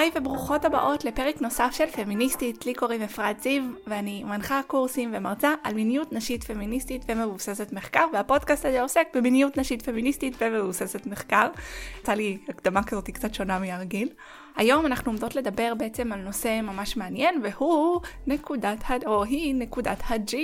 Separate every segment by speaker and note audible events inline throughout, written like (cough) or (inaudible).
Speaker 1: היי וברוכות הבאות לפרק נוסף של פמיניסטית, לי קוראים אפרת זיו ואני מנחה קורסים ומרצה על מיניות נשית פמיניסטית ומבוססת מחקר והפודקאסט הזה עוסק במיניות נשית פמיניסטית ומבוססת מחקר. יצא לי הקדמה כזאת קצת שונה מהרגיל. היום אנחנו עומדות לדבר בעצם על נושא ממש מעניין והוא נקודת ה... או היא נקודת ה-G.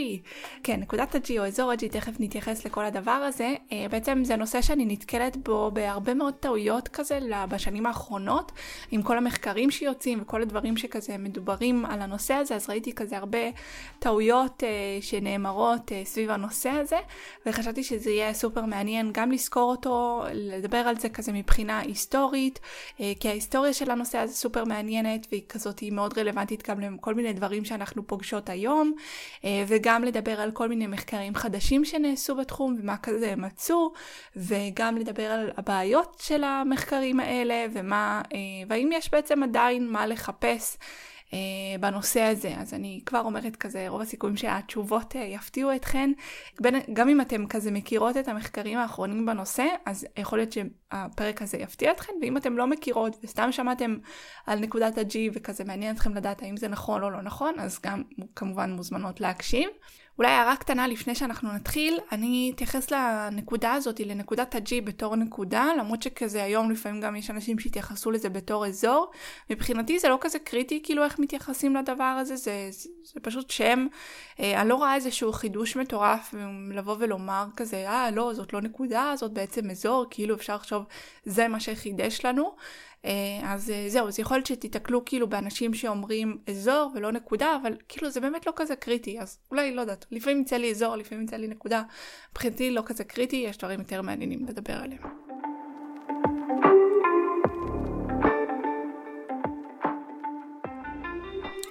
Speaker 1: כן, נקודת ה-G או אזור ה-G, תכף נתייחס לכל הדבר הזה. אה, בעצם זה נושא שאני נתקלת בו בהרבה מאוד טעויות כזה בשנים האחרונות, עם כל המחקרים שיוצאים וכל הדברים שכזה מדוברים על הנושא הזה, אז ראיתי כזה הרבה טעויות אה, שנאמרות אה, סביב הנושא הזה, וחשבתי שזה יהיה סופר מעניין גם לזכור אותו, לדבר על זה כזה מבחינה היסטורית, כי ההיסטוריה של הנושא הזה סופר מעניינת והיא כזאת היא מאוד רלוונטית גם לכל מיני דברים שאנחנו פוגשות היום אה, וגם לדבר על כל מיני מחקרים חדשים שנעשו בתחום ומה כזה הם מצאו וגם לדבר על הבעיות של המחקרים האלה ומה אה, והאם יש בעצם עדיין מה לחפש אה, בנושא הזה. אז אני כבר אומרת כזה, רוב הסיכויים שהתשובות אה, יפתיעו אתכן. בין, גם אם אתם כזה מכירות את המחקרים האחרונים בנושא, אז יכול להיות שהפרק הזה יפתיע אתכן, ואם אתם לא מכירות וסתם שמעתם על נקודת ה-G וכזה מעניין אתכם לדעת האם זה נכון או לא נכון, אז גם כמובן מוזמנות להקשיב. אולי הערה קטנה לפני שאנחנו נתחיל, אני אתייחס לנקודה הזאת, לנקודת ה-G בתור נקודה, למרות שכזה היום לפעמים גם יש אנשים שהתייחסו לזה בתור אזור. מבחינתי זה לא כזה קריטי כאילו איך מתייחסים לדבר הזה, זה, זה, זה פשוט שם. אה, אני לא רואה איזשהו חידוש מטורף לבוא ולומר כזה, אה לא, זאת לא נקודה, זאת בעצם אזור, כאילו אפשר לחשוב זה מה שחידש לנו. אה, אז אה, זהו, אז יכול להיות שתיתקלו כאילו באנשים שאומרים אזור ולא נקודה, אבל כאילו זה באמת לא כזה קריטי, אז אולי לא יודעת, לפעמים יצא לי אזור, לפעמים יצא לי נקודה, מבחינתי לא כזה קריטי, יש דברים יותר מעניינים לדבר עליהם.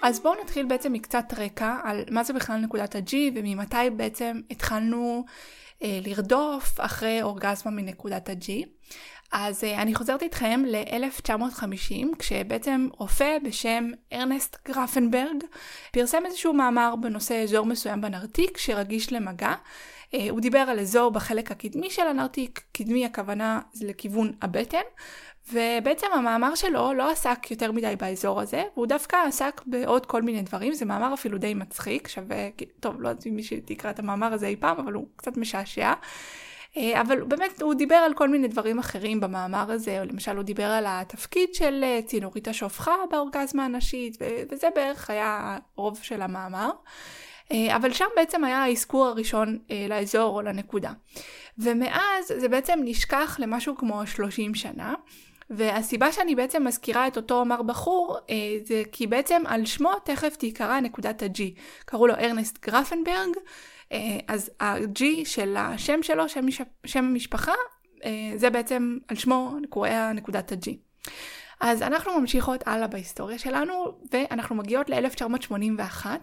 Speaker 1: אז בואו נתחיל בעצם מקצת רקע על מה זה בכלל נקודת ה-G וממתי בעצם התחלנו אה, לרדוף אחרי אורגזמה מנקודת ה-G. אז uh, אני חוזרת איתכם ל-1950, כשבעצם רופא בשם ארנסט גרפנברג פרסם איזשהו מאמר בנושא אזור מסוים בנרתיק שרגיש למגע. Uh, הוא דיבר על אזור בחלק הקדמי של הנרתיק, קדמי הכוונה זה לכיוון הבטן, ובעצם המאמר שלו לא עסק יותר מדי באזור הזה, והוא דווקא עסק בעוד כל מיני דברים, זה מאמר אפילו די מצחיק, שווה, טוב, לא יודעת אם מישהו תקרא את המאמר הזה אי פעם, אבל הוא קצת משעשע. אה, אבל באמת הוא דיבר על כל מיני דברים אחרים במאמר הזה, למשל הוא דיבר על התפקיד של אה, צינורית השופחה באורגזמה הנשית, וזה בערך היה הרוב של המאמר. אה, אבל שם בעצם היה האזכור הראשון לאזור או לנקודה. ומאז זה בעצם נשכח למשהו כמו 30 שנה. והסיבה שאני בעצם מזכירה את אותו מר בחור, אה, זה כי בעצם על שמו תכף תיקרא נקודת ה-G. קראו לו ארנסט גרפנברג, אז ה-G של השם שלו, שם, שם המשפחה, אה, זה בעצם על שמו קורא נקודת ה-G. אז אנחנו ממשיכות הלאה בהיסטוריה שלנו, ואנחנו מגיעות ל-1981, אה,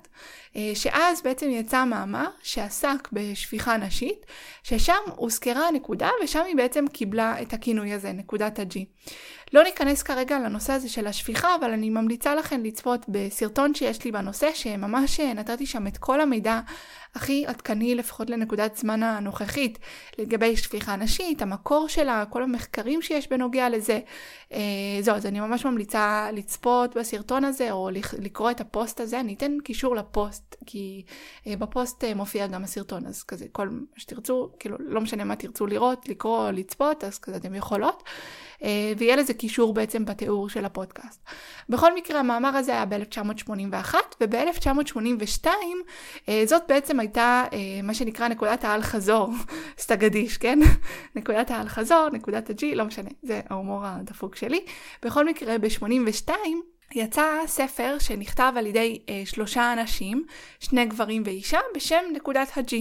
Speaker 1: שאז בעצם יצא מאמר שעסק בשפיכה נשית, ששם הוזכרה הנקודה, ושם היא בעצם קיבלה את הכינוי הזה, נקודת ה-G. לא ניכנס כרגע לנושא הזה של השפיכה, אבל אני ממליצה לכם לצפות בסרטון שיש לי בנושא, שממש נתתי שם את כל המידע הכי עדכני לפחות לנקודת זמן הנוכחית לגבי שפיכה נשית, המקור שלה, כל המחקרים שיש בנוגע לזה. אה, זהו, אז אני ממש ממליצה לצפות בסרטון הזה או לקרוא את הפוסט הזה, אני אתן קישור לפוסט, כי אה, בפוסט אה, מופיע גם הסרטון, אז כזה כל מה שתרצו, כאילו לא משנה מה תרצו לראות, לקרוא, לצפות, אז כזה אתם יכולות. אה, ויהיה לזה קישור בעצם בתיאור של הפודקאסט. בכל מקרה, המאמר הזה היה ב-1981, וב-1982 אה, זאת בעצם הייתה מה שנקרא נקודת האל חזור, (laughs) סטגדיש, כן? (laughs) נקודת האל חזור, נקודת ה-G, לא משנה, זה ההומור הדפוק שלי. בכל מקרה, ב-82 יצא ספר שנכתב על ידי אה, שלושה אנשים, שני גברים ואישה, בשם נקודת ה-G.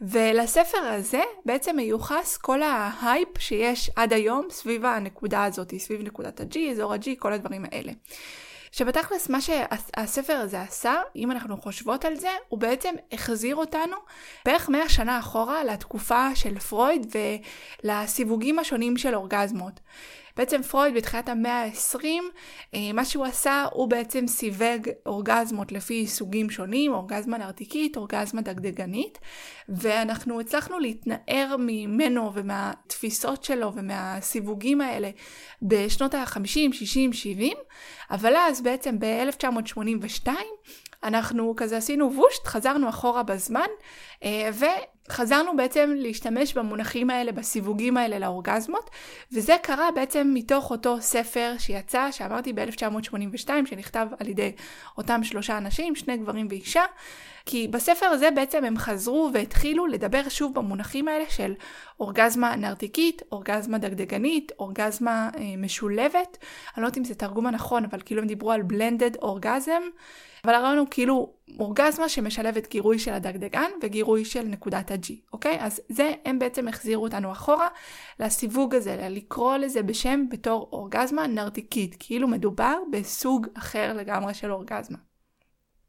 Speaker 1: ולספר הזה בעצם מיוחס כל ההייפ שיש עד היום סביב הנקודה הזאת, סביב נקודת ה-G, אזור ה-G, כל הדברים האלה. שבתכלס מה שהספר הזה עשה, אם אנחנו חושבות על זה, הוא בעצם החזיר אותנו בערך 100 שנה אחורה לתקופה של פרויד ולסיווגים השונים של אורגזמות. בעצם פרויד בתחילת המאה ה-20, אה, מה שהוא עשה, הוא בעצם סיווג אורגזמות לפי סוגים שונים, אורגזמה נרתיקית, אורגזמה דגדגנית, ואנחנו הצלחנו להתנער ממנו ומהתפיסות שלו ומהסיווגים האלה בשנות ה-50, 60, 70, אבל אז בעצם ב-1982, אנחנו כזה עשינו וושט, חזרנו אחורה בזמן, וחזרנו בעצם להשתמש במונחים האלה, בסיווגים האלה לאורגזמות, וזה קרה בעצם מתוך אותו ספר שיצא, שאמרתי ב-1982, שנכתב על ידי אותם שלושה אנשים, שני גברים ואישה, כי בספר הזה בעצם הם חזרו והתחילו לדבר שוב במונחים האלה של אורגזמה נרתיקית, אורגזמה דגדגנית, אורגזמה אה, משולבת. אני לא יודעת אם זה תרגום הנכון, אבל כאילו הם דיברו על blended אורגזם. אבל הרעיון הוא כאילו אורגזמה שמשלבת גירוי של הדגדגן וגירוי של נקודת ה-G, אוקיי? אז זה, הם בעצם החזירו אותנו אחורה לסיווג הזה, לקרוא לזה בשם בתור אורגזמה נרתיקית, כאילו מדובר בסוג אחר לגמרי של אורגזמה.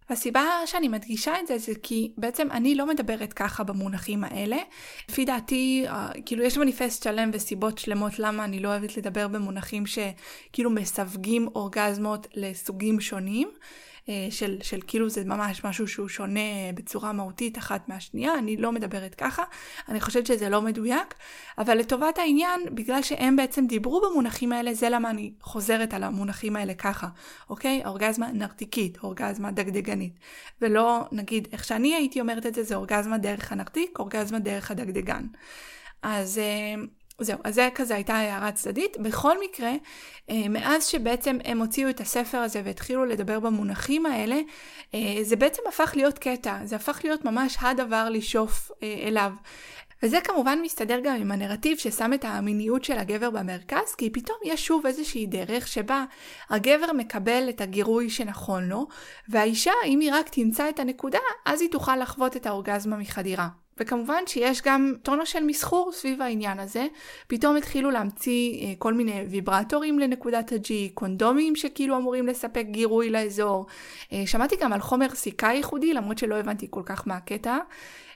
Speaker 1: הסיבה שאני מדגישה את זה זה כי בעצם אני לא מדברת ככה במונחים האלה. לפי דעתי, uh, כאילו יש מניפסט שלם וסיבות שלמות למה אני לא אוהבת לדבר במונחים שכאילו מסווגים אורגזמות לסוגים שונים. אה, של, של כאילו זה ממש משהו שהוא שונה בצורה מהותית אחת מהשנייה, אני לא מדברת ככה, אני חושבת שזה לא מדויק, אבל לטובת העניין, בגלל שהם בעצם דיברו במונחים האלה, זה למה אני חוזרת על המונחים האלה ככה, אוקיי? אורגזמה נרתיקית, אורגזמה דגדגנית, ולא נגיד איך שאני הייתי אומרת את זה, זה אורגזמה דרך הנרתיק, אורגזמה דרך הדגדגן. אז אה, זהו, אז זה כזה הייתה הערה צדדית. בכל מקרה, אה, מאז שבעצם הם הוציאו את הספר הזה והתחילו לדבר במונחים האלה, אה, זה בעצם הפך להיות קטע, זה הפך להיות ממש הדבר לשאוף אה, אליו. וזה כמובן מסתדר גם עם הנרטיב ששם את המיניות של הגבר במרכז, כי פתאום יש שוב איזושהי דרך שבה הגבר מקבל את הגירוי שנכון לו, והאישה, אם היא רק תמצא את הנקודה, אז היא תוכל לחוות את האורגזמה מחדירה. וכמובן שיש גם טונה של מסחור סביב העניין הזה. פתאום התחילו להמציא אה, כל מיני ויברטורים לנקודת ה-G, קונדומים שכאילו אמורים לספק גירוי לאזור. אה, שמעתי גם על חומר סיכה ייחודי, למרות שלא הבנתי כל כך מה הקטע.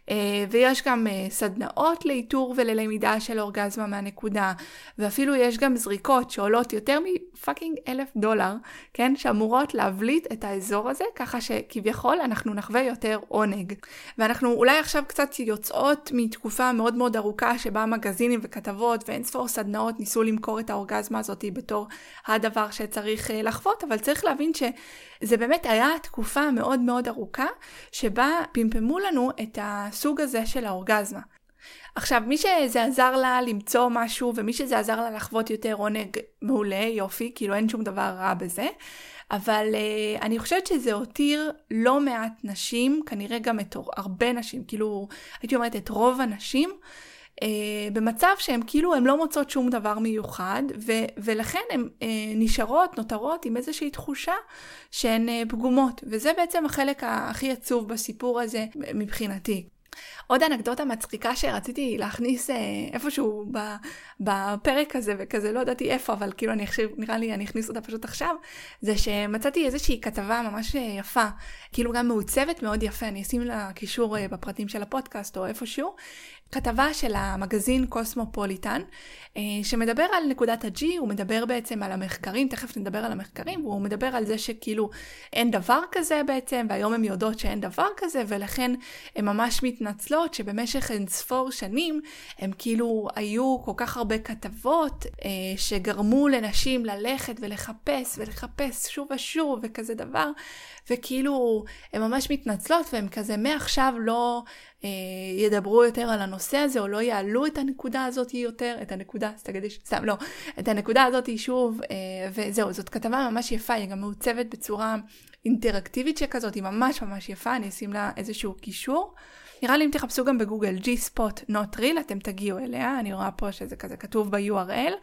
Speaker 1: אה, ויש גם אה, סדנאות לאיתור וללמידה של אורגזמה מהנקודה, ואפילו יש גם זריקות שעולות יותר מפאקינג אלף דולר, כן, שאמורות להבליט את האזור הזה, ככה שכביכול אנחנו נחווה יותר עונג. ואנחנו אולי עכשיו קצת יוצאות מתקופה מאוד מאוד ארוכה שבה מגזינים וכתבות ואין ספור סדנאות ניסו למכור את האורגזמה הזאת בתור הדבר שצריך אה, לחוות, אבל צריך להבין ש... זה באמת היה תקופה מאוד מאוד ארוכה שבה פמפמו לנו את הסוג הזה של האורגזמה. עכשיו, מי שזה עזר לה למצוא משהו ומי שזה עזר לה לחוות יותר עונג מעולה, יופי, כאילו אין שום דבר רע בזה, אבל uh, אני חושבת שזה הותיר לא מעט נשים, כנראה גם את הרבה נשים, כאילו הייתי אומרת את רוב הנשים, במצב שהן כאילו הן לא מוצאות שום דבר מיוחד, ו, ולכן הן אה, נשארות, נותרות עם איזושהי תחושה שהן אה, פגומות, וזה בעצם החלק הכי עצוב בסיפור הזה מבחינתי. עוד אנקדוטה מצחיקה שרציתי להכניס אה, איפשהו בפרק הזה, וכזה לא ידעתי איפה, אבל כאילו אני חושב, נראה לי אני אכניס אותה פשוט עכשיו, זה שמצאתי איזושהי כתבה ממש אה, יפה, כאילו גם מעוצבת מאוד יפה, אני אשים לה קישור אה, בפרטים של הפודקאסט או איפשהו, כתבה של המגזין קוסמופוליטן, אה, שמדבר על נקודת ה-G, הוא מדבר בעצם על המחקרים, תכף נדבר על המחקרים, והוא מדבר על זה שכאילו אין דבר כזה בעצם, והיום הן יודעות שאין דבר כזה, ולכן הן ממש מתנצלות שבמשך אין ספור שנים, הם כאילו היו כל כך הרבה כתבות אה, שגרמו לנשים ללכת ולחפש ולחפש שוב ושוב וכזה דבר, וכאילו הן ממש מתנצלות והן כזה מעכשיו לא ידברו יותר על הנושא הזה, או לא יעלו את הנקודה הזאת יותר, את הנקודה, תגידי, סתם לא, את הנקודה הזאת שוב, אה, וזהו, זאת כתבה ממש יפה, היא גם מעוצבת בצורה אינטראקטיבית שכזאת, היא ממש ממש יפה, אני אשים לה איזשהו קישור. נראה לי אם תחפשו גם בגוגל G-Spot Not Real אתם תגיעו אליה, אני רואה פה שזה כזה כתוב ב-URL,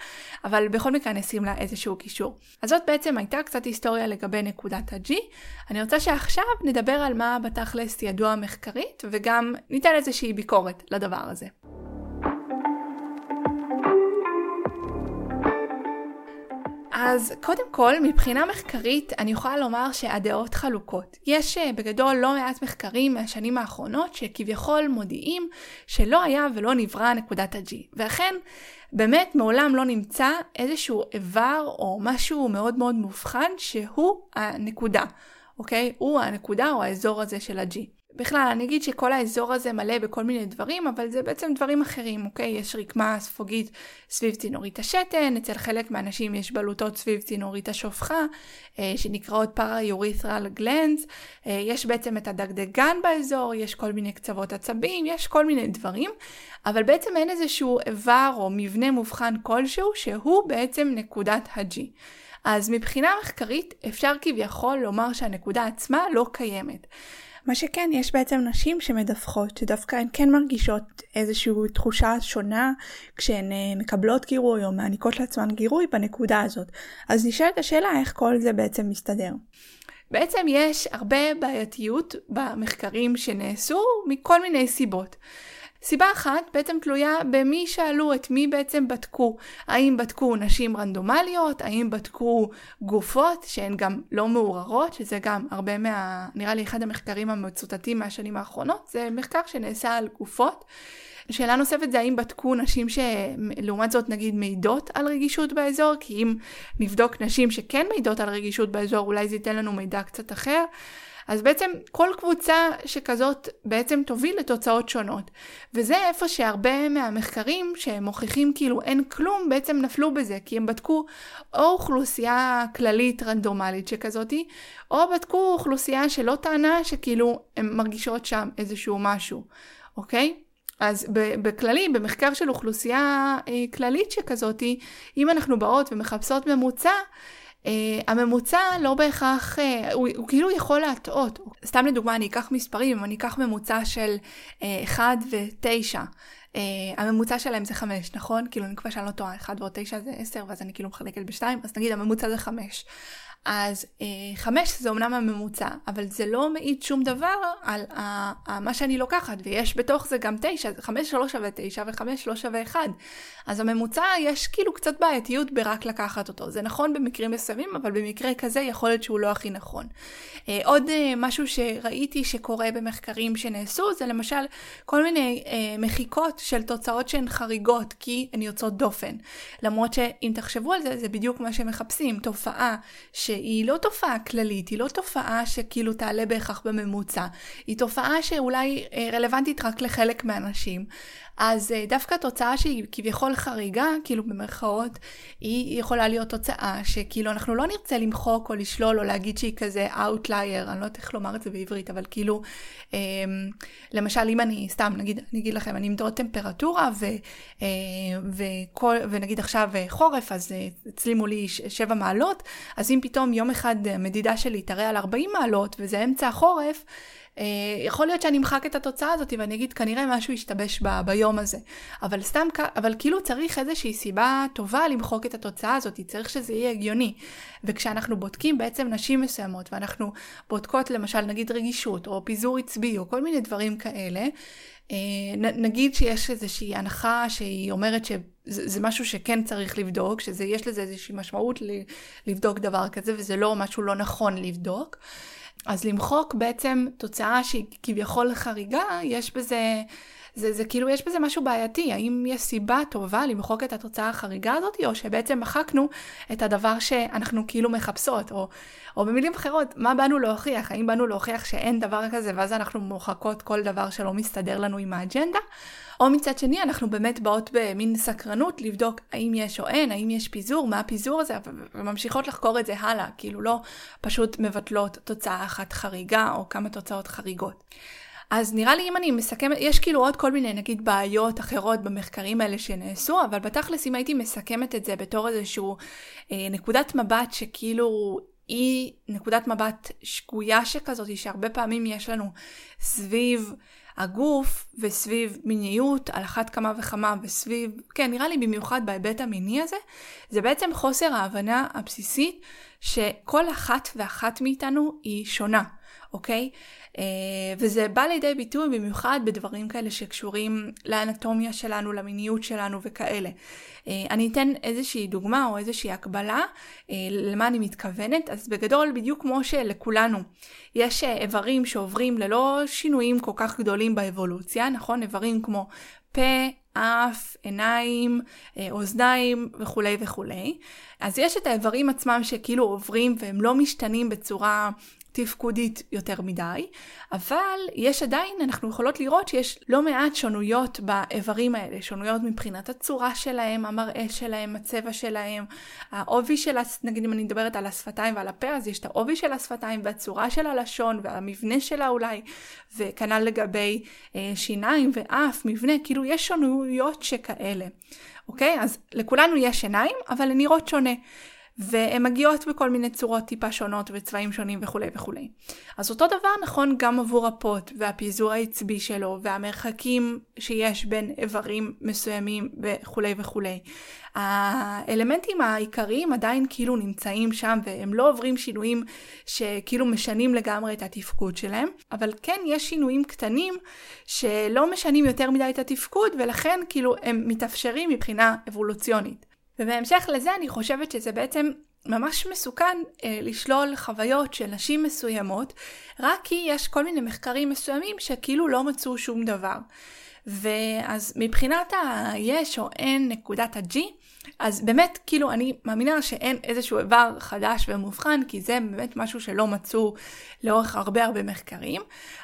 Speaker 1: אבל בכל מקרה אני אשים לה איזשהו קישור. אז זאת בעצם הייתה קצת היסטוריה לגבי נקודת ה-G. אני רוצה שעכשיו נדבר על מה בתכלס ידוע מחקרית, וגם ניתן איזושהי ביקורת לדבר הזה. אז קודם כל, מבחינה מחקרית, אני יכולה לומר שהדעות חלוקות. יש אה, בגדול לא מעט מחקרים מהשנים האחרונות שכביכול מודיעים שלא היה ולא נברא נקודת ה-G. ואכן, באמת מעולם לא נמצא איזשהו איבר או משהו מאוד מאוד מובחן שהוא הנקודה, אוקיי? הוא הנקודה או האזור הזה של ה-G. בכלל, אני אגיד שכל האזור הזה מלא בכל מיני דברים, אבל זה בעצם דברים אחרים, אוקיי? יש רקמה ספוגית סביב צינורית השתן, אצל חלק מהאנשים יש בלוטות סביב צינורית השופחה, אה, שנקראות פרה-יורית'רל גלנדס, אה, יש בעצם את הדגדגן באזור, יש כל מיני קצוות עצבים, יש כל מיני דברים, אבל בעצם אין איזשהו איבר או מבנה מובחן כלשהו, שהוא בעצם נקודת ה-G. אז מבחינה מחקרית אפשר כביכול לומר שהנקודה עצמה לא קיימת. מה שכן, יש בעצם נשים שמדווחות, שדווקא הן כן מרגישות איזושהי תחושה שונה כשהן אה, מקבלות גירוי או מעניקות לעצמן גירוי בנקודה הזאת. אז נשאלת השאלה איך כל זה בעצם מסתדר. בעצם יש הרבה בעייתיות במחקרים שנעשו מכל מיני סיבות. סיבה אחת בעצם תלויה במי שאלו את מי בעצם בדקו. האם בדקו נשים רנדומליות, האם בדקו גופות שהן גם לא מעוררות, שזה גם הרבה מה... נראה לי אחד המחקרים המצוטטים מהשנים האחרונות, זה מחקר שנעשה על גופות. שאלה נוספת זה האם בדקו נשים שלעומת זאת נגיד מעידות על רגישות באזור, כי אם נבדוק נשים שכן מעידות על רגישות באזור אולי זה ייתן לנו מידע קצת אחר. אז בעצם כל קבוצה שכזאת בעצם תוביל לתוצאות שונות. וזה איפה שהרבה מהמחקרים שמוכיחים כאילו אין כלום בעצם נפלו בזה, כי הם בדקו או אוכלוסייה כללית רנדומלית שכזאתי, או בדקו אוכלוסייה שלא טענה שכאילו הן מרגישות שם איזשהו משהו, אוקיי? אז בכללי, במחקר של אוכלוסייה אה, כללית שכזאתי, אם אנחנו באות ומחפשות ממוצע, הממוצע לא בהכרח, uh, הוא, הוא כאילו יכול להטעות. סתם לדוגמה, אני אקח מספרים, אני אקח ממוצע של uh, 1 ו-9. Uh, הממוצע שלהם זה 5, נכון? כאילו, אני מקווה שאני לא טועה, 1 ועוד 9 זה 10, ואז אני כאילו מחלקת ב-2, אז נגיד הממוצע זה 5. אז אה, חמש זה אומנם הממוצע, אבל זה לא מעיד שום דבר על ה, ה, מה שאני לוקחת, ויש בתוך זה גם תשע, חמש לא שווה תשע וחמש לא שווה אחד. אז הממוצע יש כאילו קצת בעייתיות ברק לקחת אותו. זה נכון במקרים מסוימים, אבל במקרה כזה יכול להיות שהוא לא הכי נכון. אה, עוד אה, משהו שראיתי שקורה במחקרים שנעשו, זה למשל כל מיני אה, מחיקות של תוצאות שהן חריגות, כי הן יוצאות דופן. למרות שאם תחשבו על זה, זה בדיוק מה שמחפשים, תופעה ש... שהיא לא תופעה כללית, היא לא תופעה שכאילו תעלה בהכרח בממוצע, היא תופעה שאולי אה, רלוונטית רק לחלק מהאנשים. אז אה, דווקא תוצאה שהיא כביכול חריגה, כאילו במרכאות, היא יכולה להיות תוצאה שכאילו אנחנו לא נרצה למחוק או לשלול או להגיד שהיא כזה Outlier, אני לא יודעת איך לומר את זה בעברית, אבל כאילו, אה, למשל אם אני, סתם נגיד, אני אגיד לכם, אני אמדוד טמפרטורה ו, אה, וכל, ונגיד עכשיו אה, חורף, אז אצלי מולי 7 מעלות, אז אם פתאום יום אחד המדידה שלי תראה על 40 מעלות וזה אמצע החורף, יכול להיות שאני אמחק את התוצאה הזאת ואני אגיד כנראה משהו השתבש ב, ביום הזה. אבל סתם, אבל כאילו צריך איזושהי סיבה טובה למחוק את התוצאה הזאת, צריך שזה יהיה הגיוני. וכשאנחנו בודקים בעצם נשים מסוימות ואנחנו בודקות למשל נגיד רגישות או פיזור עצבי או כל מיני דברים כאלה, אה, נגיד שיש איזושהי הנחה שהיא אומרת שזה משהו שכן צריך לבדוק, שיש לזה איזושהי משמעות לבדוק דבר כזה וזה לא משהו לא נכון לבדוק. אז למחוק בעצם תוצאה שהיא כביכול חריגה, יש בזה, זה, זה כאילו יש בזה משהו בעייתי. האם יש סיבה טובה למחוק את התוצאה החריגה הזאת, או שבעצם מחקנו את הדבר שאנחנו כאילו מחפשות, או, או במילים אחרות, מה באנו להוכיח? האם באנו להוכיח שאין דבר כזה, ואז אנחנו מוחקות כל דבר שלא מסתדר לנו עם האג'נדה? או מצד שני, אנחנו באמת באות במין סקרנות לבדוק האם יש או אין, האם יש פיזור, מה הפיזור הזה, וממשיכות לחקור את זה הלאה, כאילו לא פשוט מבטלות תוצאה אחת חריגה או כמה תוצאות חריגות. אז נראה לי אם אני מסכמת, יש כאילו עוד כל מיני נגיד בעיות אחרות במחקרים האלה שנעשו, אבל בתכלס אם הייתי מסכמת את זה בתור איזשהו אה, נקודת מבט שכאילו היא נקודת מבט שגויה שכזאת, שהרבה פעמים יש לנו סביב הגוף וסביב מיניות על אחת כמה וכמה וסביב, כן, נראה לי במיוחד בהיבט המיני הזה, זה בעצם חוסר ההבנה הבסיסית שכל אחת ואחת מאיתנו היא שונה. אוקיי? אה, וזה בא לידי ביטוי במיוחד בדברים כאלה שקשורים לאנטומיה שלנו, למיניות שלנו וכאלה. אה, אני אתן איזושהי דוגמה או איזושהי הקבלה אה, למה אני מתכוונת. אז בגדול, בדיוק כמו שלכולנו יש איברים שעוברים ללא שינויים כל כך גדולים באבולוציה, נכון? איברים כמו פה, אף, עיניים, אוזניים וכולי וכולי. אז יש את האיברים עצמם שכאילו עוברים והם לא משתנים בצורה תפקודית יותר מדי, אבל יש עדיין, אנחנו יכולות לראות שיש לא מעט שונויות באיברים האלה, שונויות מבחינת הצורה שלהם, המראה שלהם, הצבע שלהם, העובי של, נגיד אם אני מדברת על השפתיים ועל הפה, אז יש את העובי של השפתיים והצורה של הלשון והמבנה שלה אולי, וכנ"ל לגבי אה, שיניים ואף, מבנה, כאילו יש שונויות שכאלה. אוקיי? אז לכולנו יש עיניים, אבל הן נראות שונה. והן מגיעות בכל מיני צורות טיפה שונות וצבעים שונים וכולי וכולי. אז אותו דבר נכון גם עבור הפוט והפיזור העצבי שלו והמרחקים שיש בין איברים מסוימים וכולי וכולי. האלמנטים העיקריים עדיין כאילו נמצאים שם והם לא עוברים שינויים שכאילו משנים לגמרי את התפקוד שלהם, אבל כן יש שינויים קטנים שלא משנים יותר מדי את התפקוד ולכן כאילו הם מתאפשרים מבחינה אבולוציונית. ובהמשך לזה אני חושבת שזה בעצם ממש מסוכן אה, לשלול חוויות של נשים מסוימות, רק כי יש כל מיני מחקרים מסוימים שכאילו לא מצאו שום דבר. ואז מבחינת ה-יש או אין נקודת ה-G, אז באמת, כאילו, אני מאמינה שאין איזשהו איבר חדש ומובחן, כי זה באמת משהו שלא מצאו לאורך הרבה הרבה מחקרים.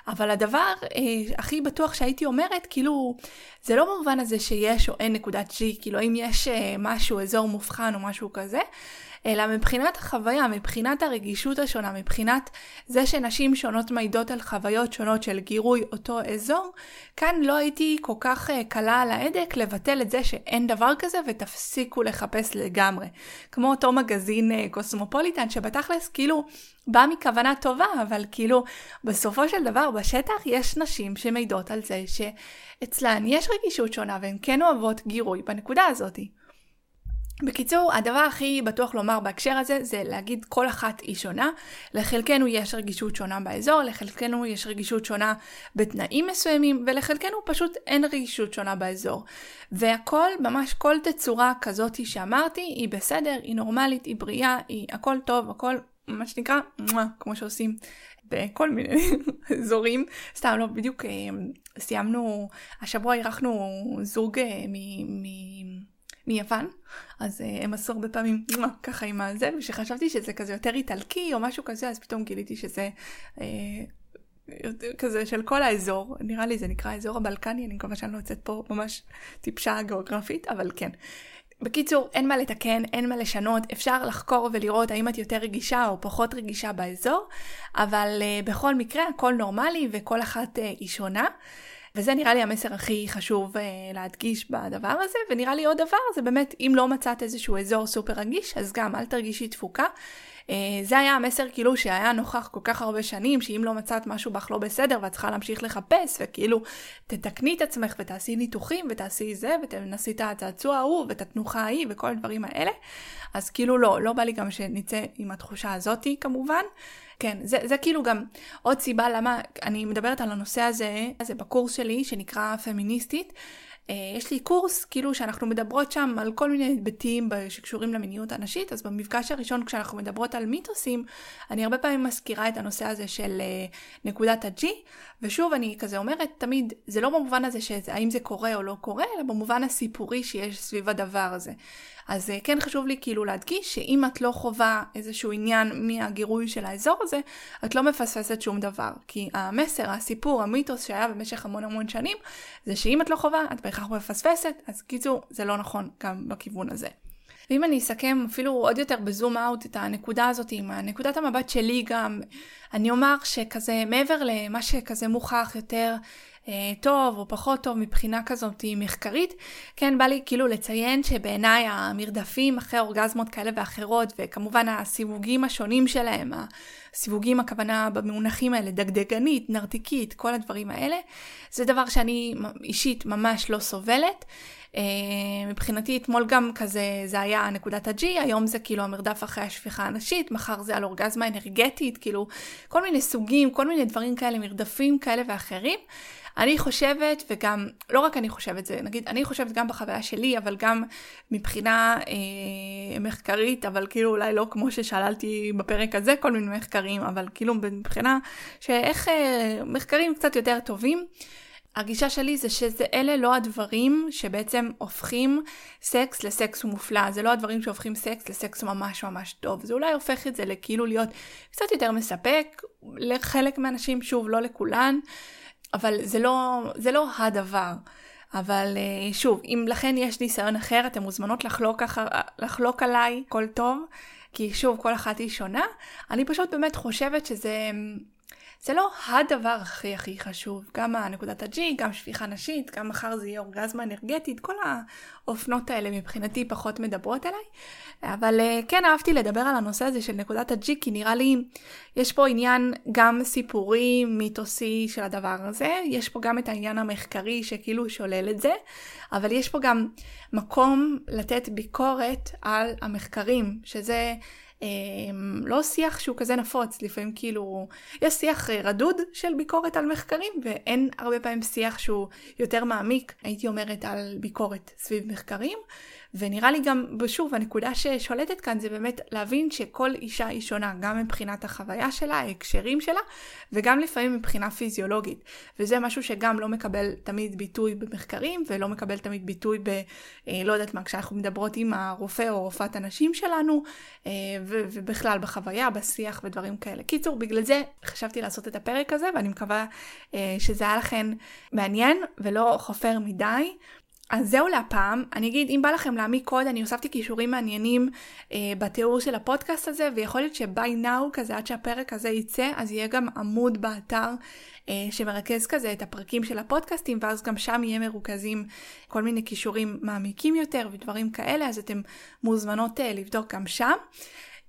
Speaker 1: אבל הדבר אה, הכי בטוח שהייתי אומרת, כאילו, זה לא במובן הזה שיש או אין נקודת G, כאילו, אם יש אה, משהו, אזור מובחן או משהו כזה, אלא מבחינת החוויה, מבחינת הרגישות השונה, מבחינת זה שנשים שונות מעידות על חוויות שונות של גירוי אותו אזור, כאן לא הייתי כל כך uh, קלה על ההדק לבטל את זה שאין דבר כזה ותפסיקו לחפש לגמרי. כמו אותו מגזין uh, קוסמופוליטן שבתכלס כאילו בא מכוונה טובה, אבל כאילו בסופו של דבר בשטח יש נשים שמעידות על זה שאצלן יש רגישות שונה והן כן אוהבות גירוי בנקודה הזאתי. בקיצור, הדבר הכי בטוח לומר בהקשר הזה זה להגיד כל אחת היא שונה. לחלקנו יש רגישות שונה באזור, לחלקנו יש רגישות שונה בתנאים מסוימים, ולחלקנו פשוט אין רגישות שונה באזור. והכל, ממש כל תצורה כזאת שאמרתי, היא בסדר, היא נורמלית, היא בריאה, היא הכל טוב, הכל מה שנקרא, כמו שעושים בכל מיני (laughs) אזורים. סתם, לא, בדיוק אה, סיימנו, השבוע אירחנו זוג אה, מ... מ- מיוון, אז uh, הם עשו הרבה פעמים ככה עם הזה, ושחשבתי שזה כזה יותר איטלקי או משהו כזה, אז פתאום גיליתי שזה uh, כזה של כל האזור, נראה לי זה נקרא אזור הבלקני, אני מקווה שאני לא יוצאת פה ממש טיפשה גיאוגרפית, אבל כן. בקיצור, אין מה לתקן, אין מה לשנות, אפשר לחקור ולראות האם את יותר רגישה או פחות רגישה באזור, אבל uh, בכל מקרה הכל נורמלי וכל אחת uh, היא שונה. וזה נראה לי המסר הכי חשוב uh, להדגיש בדבר הזה, ונראה לי עוד דבר, זה באמת, אם לא מצאת איזשהו אזור סופר רגיש, אז גם אל תרגישי תפוקה. Uh, זה היה המסר כאילו שהיה נוכח כל כך הרבה שנים, שאם לא מצאת משהו בך לא בסדר ואת צריכה להמשיך לחפש, וכאילו תתקני את עצמך ותעשי ניתוחים ותעשי זה ותנסי את הצעצוע ההוא ואת התנוחה ההיא וכל הדברים האלה, אז כאילו לא, לא בא לי גם שנצא עם התחושה הזאתי כמובן. כן, זה, זה כאילו גם עוד סיבה למה אני מדברת על הנושא הזה, זה בקורס שלי שנקרא פמיניסטית. Uh, יש לי קורס כאילו שאנחנו מדברות שם על כל מיני היבטים שקשורים למיניות הנשית, אז במפגש הראשון כשאנחנו מדברות על מיתוסים, אני הרבה פעמים מזכירה את הנושא הזה של uh, נקודת ה-G, ושוב אני כזה אומרת תמיד, זה לא במובן הזה שהאם זה קורה או לא קורה, אלא במובן הסיפורי שיש סביב הדבר הזה. אז uh, כן חשוב לי כאילו להדגיש שאם את לא חווה איזשהו עניין מהגירוי של האזור הזה, את לא מפספסת שום דבר. כי המסר, הסיפור, המיתוס שהיה במשך המון המון שנים, זה שאם את לא חווה, את בהכרח מפספסת, אז קיצור, זה לא נכון גם בכיוון הזה. ואם אני אסכם אפילו עוד יותר בזום אאוט את הנקודה הזאת עם הנקודת המבט שלי גם, אני אומר שכזה מעבר למה שכזה מוכח יותר אה, טוב או פחות טוב מבחינה כזאת מחקרית, כן בא לי כאילו לציין שבעיניי המרדפים אחרי אורגזמות כאלה ואחרות וכמובן הסיווגים השונים שלהם, הסיווגים הכוונה במונחים האלה, דגדגנית, נרתיקית, כל הדברים האלה, זה דבר שאני אישית ממש לא סובלת. מבחינתי אתמול גם כזה, זה היה נקודת ה-G, היום זה כאילו המרדף אחרי השפיכה הנשית, מחר זה על אורגזמה אנרגטית, כאילו כל מיני סוגים, כל מיני דברים כאלה, מרדפים כאלה ואחרים. אני חושבת, וגם, לא רק אני חושבת זה, נגיד, אני חושבת גם בחוויה שלי, אבל גם מבחינה אה, מחקרית, אבל כאילו אולי לא כמו ששאלתי בפרק הזה כל מיני מחקרים, אבל כאילו מבחינה שאיך אה, מחקרים קצת יותר טובים. הגישה שלי זה שאלה לא הדברים שבעצם הופכים סקס לסקס מופלא, זה לא הדברים שהופכים סקס לסקס ממש ממש טוב, זה אולי הופך את זה לכאילו להיות קצת יותר מספק לחלק מהאנשים, שוב, לא לכולן, אבל זה לא, זה לא הדבר. אבל אה, שוב, אם לכן יש ניסיון אחר, אתן מוזמנות לחלוק, אחר, לחלוק עליי, הכל טוב, כי שוב, כל אחת היא שונה. אני פשוט באמת חושבת שזה... זה לא הדבר הכי הכי חשוב, גם הנקודת ה-G, גם שפיכה נשית, גם מחר זה יהיה אורגזמה אנרגטית, כל האופנות האלה מבחינתי פחות מדברות אליי. אבל אה, כן אהבתי לדבר על הנושא הזה של נקודת ה-G, כי נראה לי יש פה עניין גם סיפורי, מיתוסי של הדבר הזה, יש פה גם את העניין המחקרי שכאילו שולל את זה, אבל יש פה גם מקום לתת ביקורת על המחקרים, שזה... אמ, לא שיח שהוא כזה נפוץ, לפעמים כאילו, יש שיח אה, רדוד של ביקורת על מחקרים, ואין הרבה פעמים שיח שהוא יותר מעמיק, הייתי אומרת, על ביקורת סביב מחקרים. ונראה לי גם, שוב, הנקודה ששולטת כאן זה באמת להבין שכל אישה היא שונה, גם מבחינת החוויה שלה, ההקשרים שלה, וגם לפעמים מבחינה פיזיולוגית. וזה משהו שגם לא מקבל תמיד ביטוי במחקרים, ולא מקבל תמיד ביטוי ב... אה, לא יודעת מה, כשאנחנו מדברות עם הרופא או רופאת הנשים שלנו, אה, ובכלל בחוויה, בשיח ודברים כאלה. קיצור, בגלל זה חשבתי לעשות את הפרק הזה, ואני מקווה אה, שזה היה לכם מעניין ולא חופר מדי. אז זהו להפעם. אני אגיד, אם בא לכם להעמיק קוד, אני הוספתי כישורים מעניינים אה, בתיאור של הפודקאסט הזה, ויכול להיות ש-by now, כזה עד שהפרק הזה יצא, אז יהיה גם עמוד באתר אה, שמרכז כזה את הפרקים של הפודקאסטים, ואז גם שם יהיה מרוכזים כל מיני כישורים מעמיקים יותר ודברים כאלה, אז אתם מוזמנות אה, לבדוק גם שם.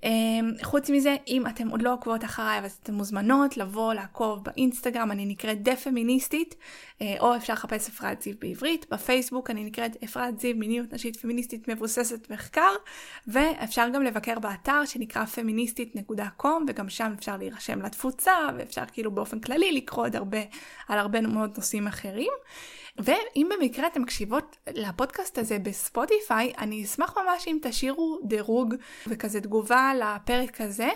Speaker 1: אמ, חוץ מזה, אם אתם עוד לא עוקבות אחריי, אז אתן מוזמנות לבוא לעקוב באינסטגרם, אני נקראת דה פמיניסטית, אה, או אפשר לחפש אפרת זיו בעברית, בפייסבוק אני נקראת אפרת זיו מיניות נשית פמיניסטית מבוססת מחקר, ואפשר גם לבקר באתר שנקרא פמיניסטית.com, וגם שם אפשר להירשם לתפוצה, ואפשר כאילו באופן כללי לקרוא עוד הרבה על הרבה מאוד נושאים אחרים. ואם במקרה אתם מקשיבות לפודקאסט הזה בספוטיפיי, אני אשמח ממש אם תשאירו דירוג וכזה תגובה לפרק הזה.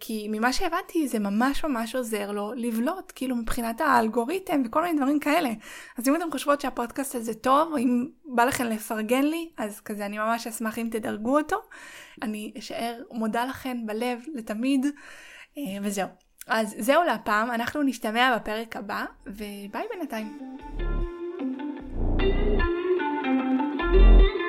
Speaker 1: כי ממה שהבנתי זה ממש ממש עוזר לו לבלוט, כאילו מבחינת האלגוריתם וכל מיני דברים כאלה. אז אם אתם חושבות שהפודקאסט הזה טוב, או אם בא לכם לפרגן לי, אז כזה אני ממש אשמח אם תדרגו אותו. אני אשאר מודה לכם בלב לתמיד, אה, וזהו. אז זהו להפעם, אנחנו נשתמע בפרק הבא, וביי בינתיים. Thank you.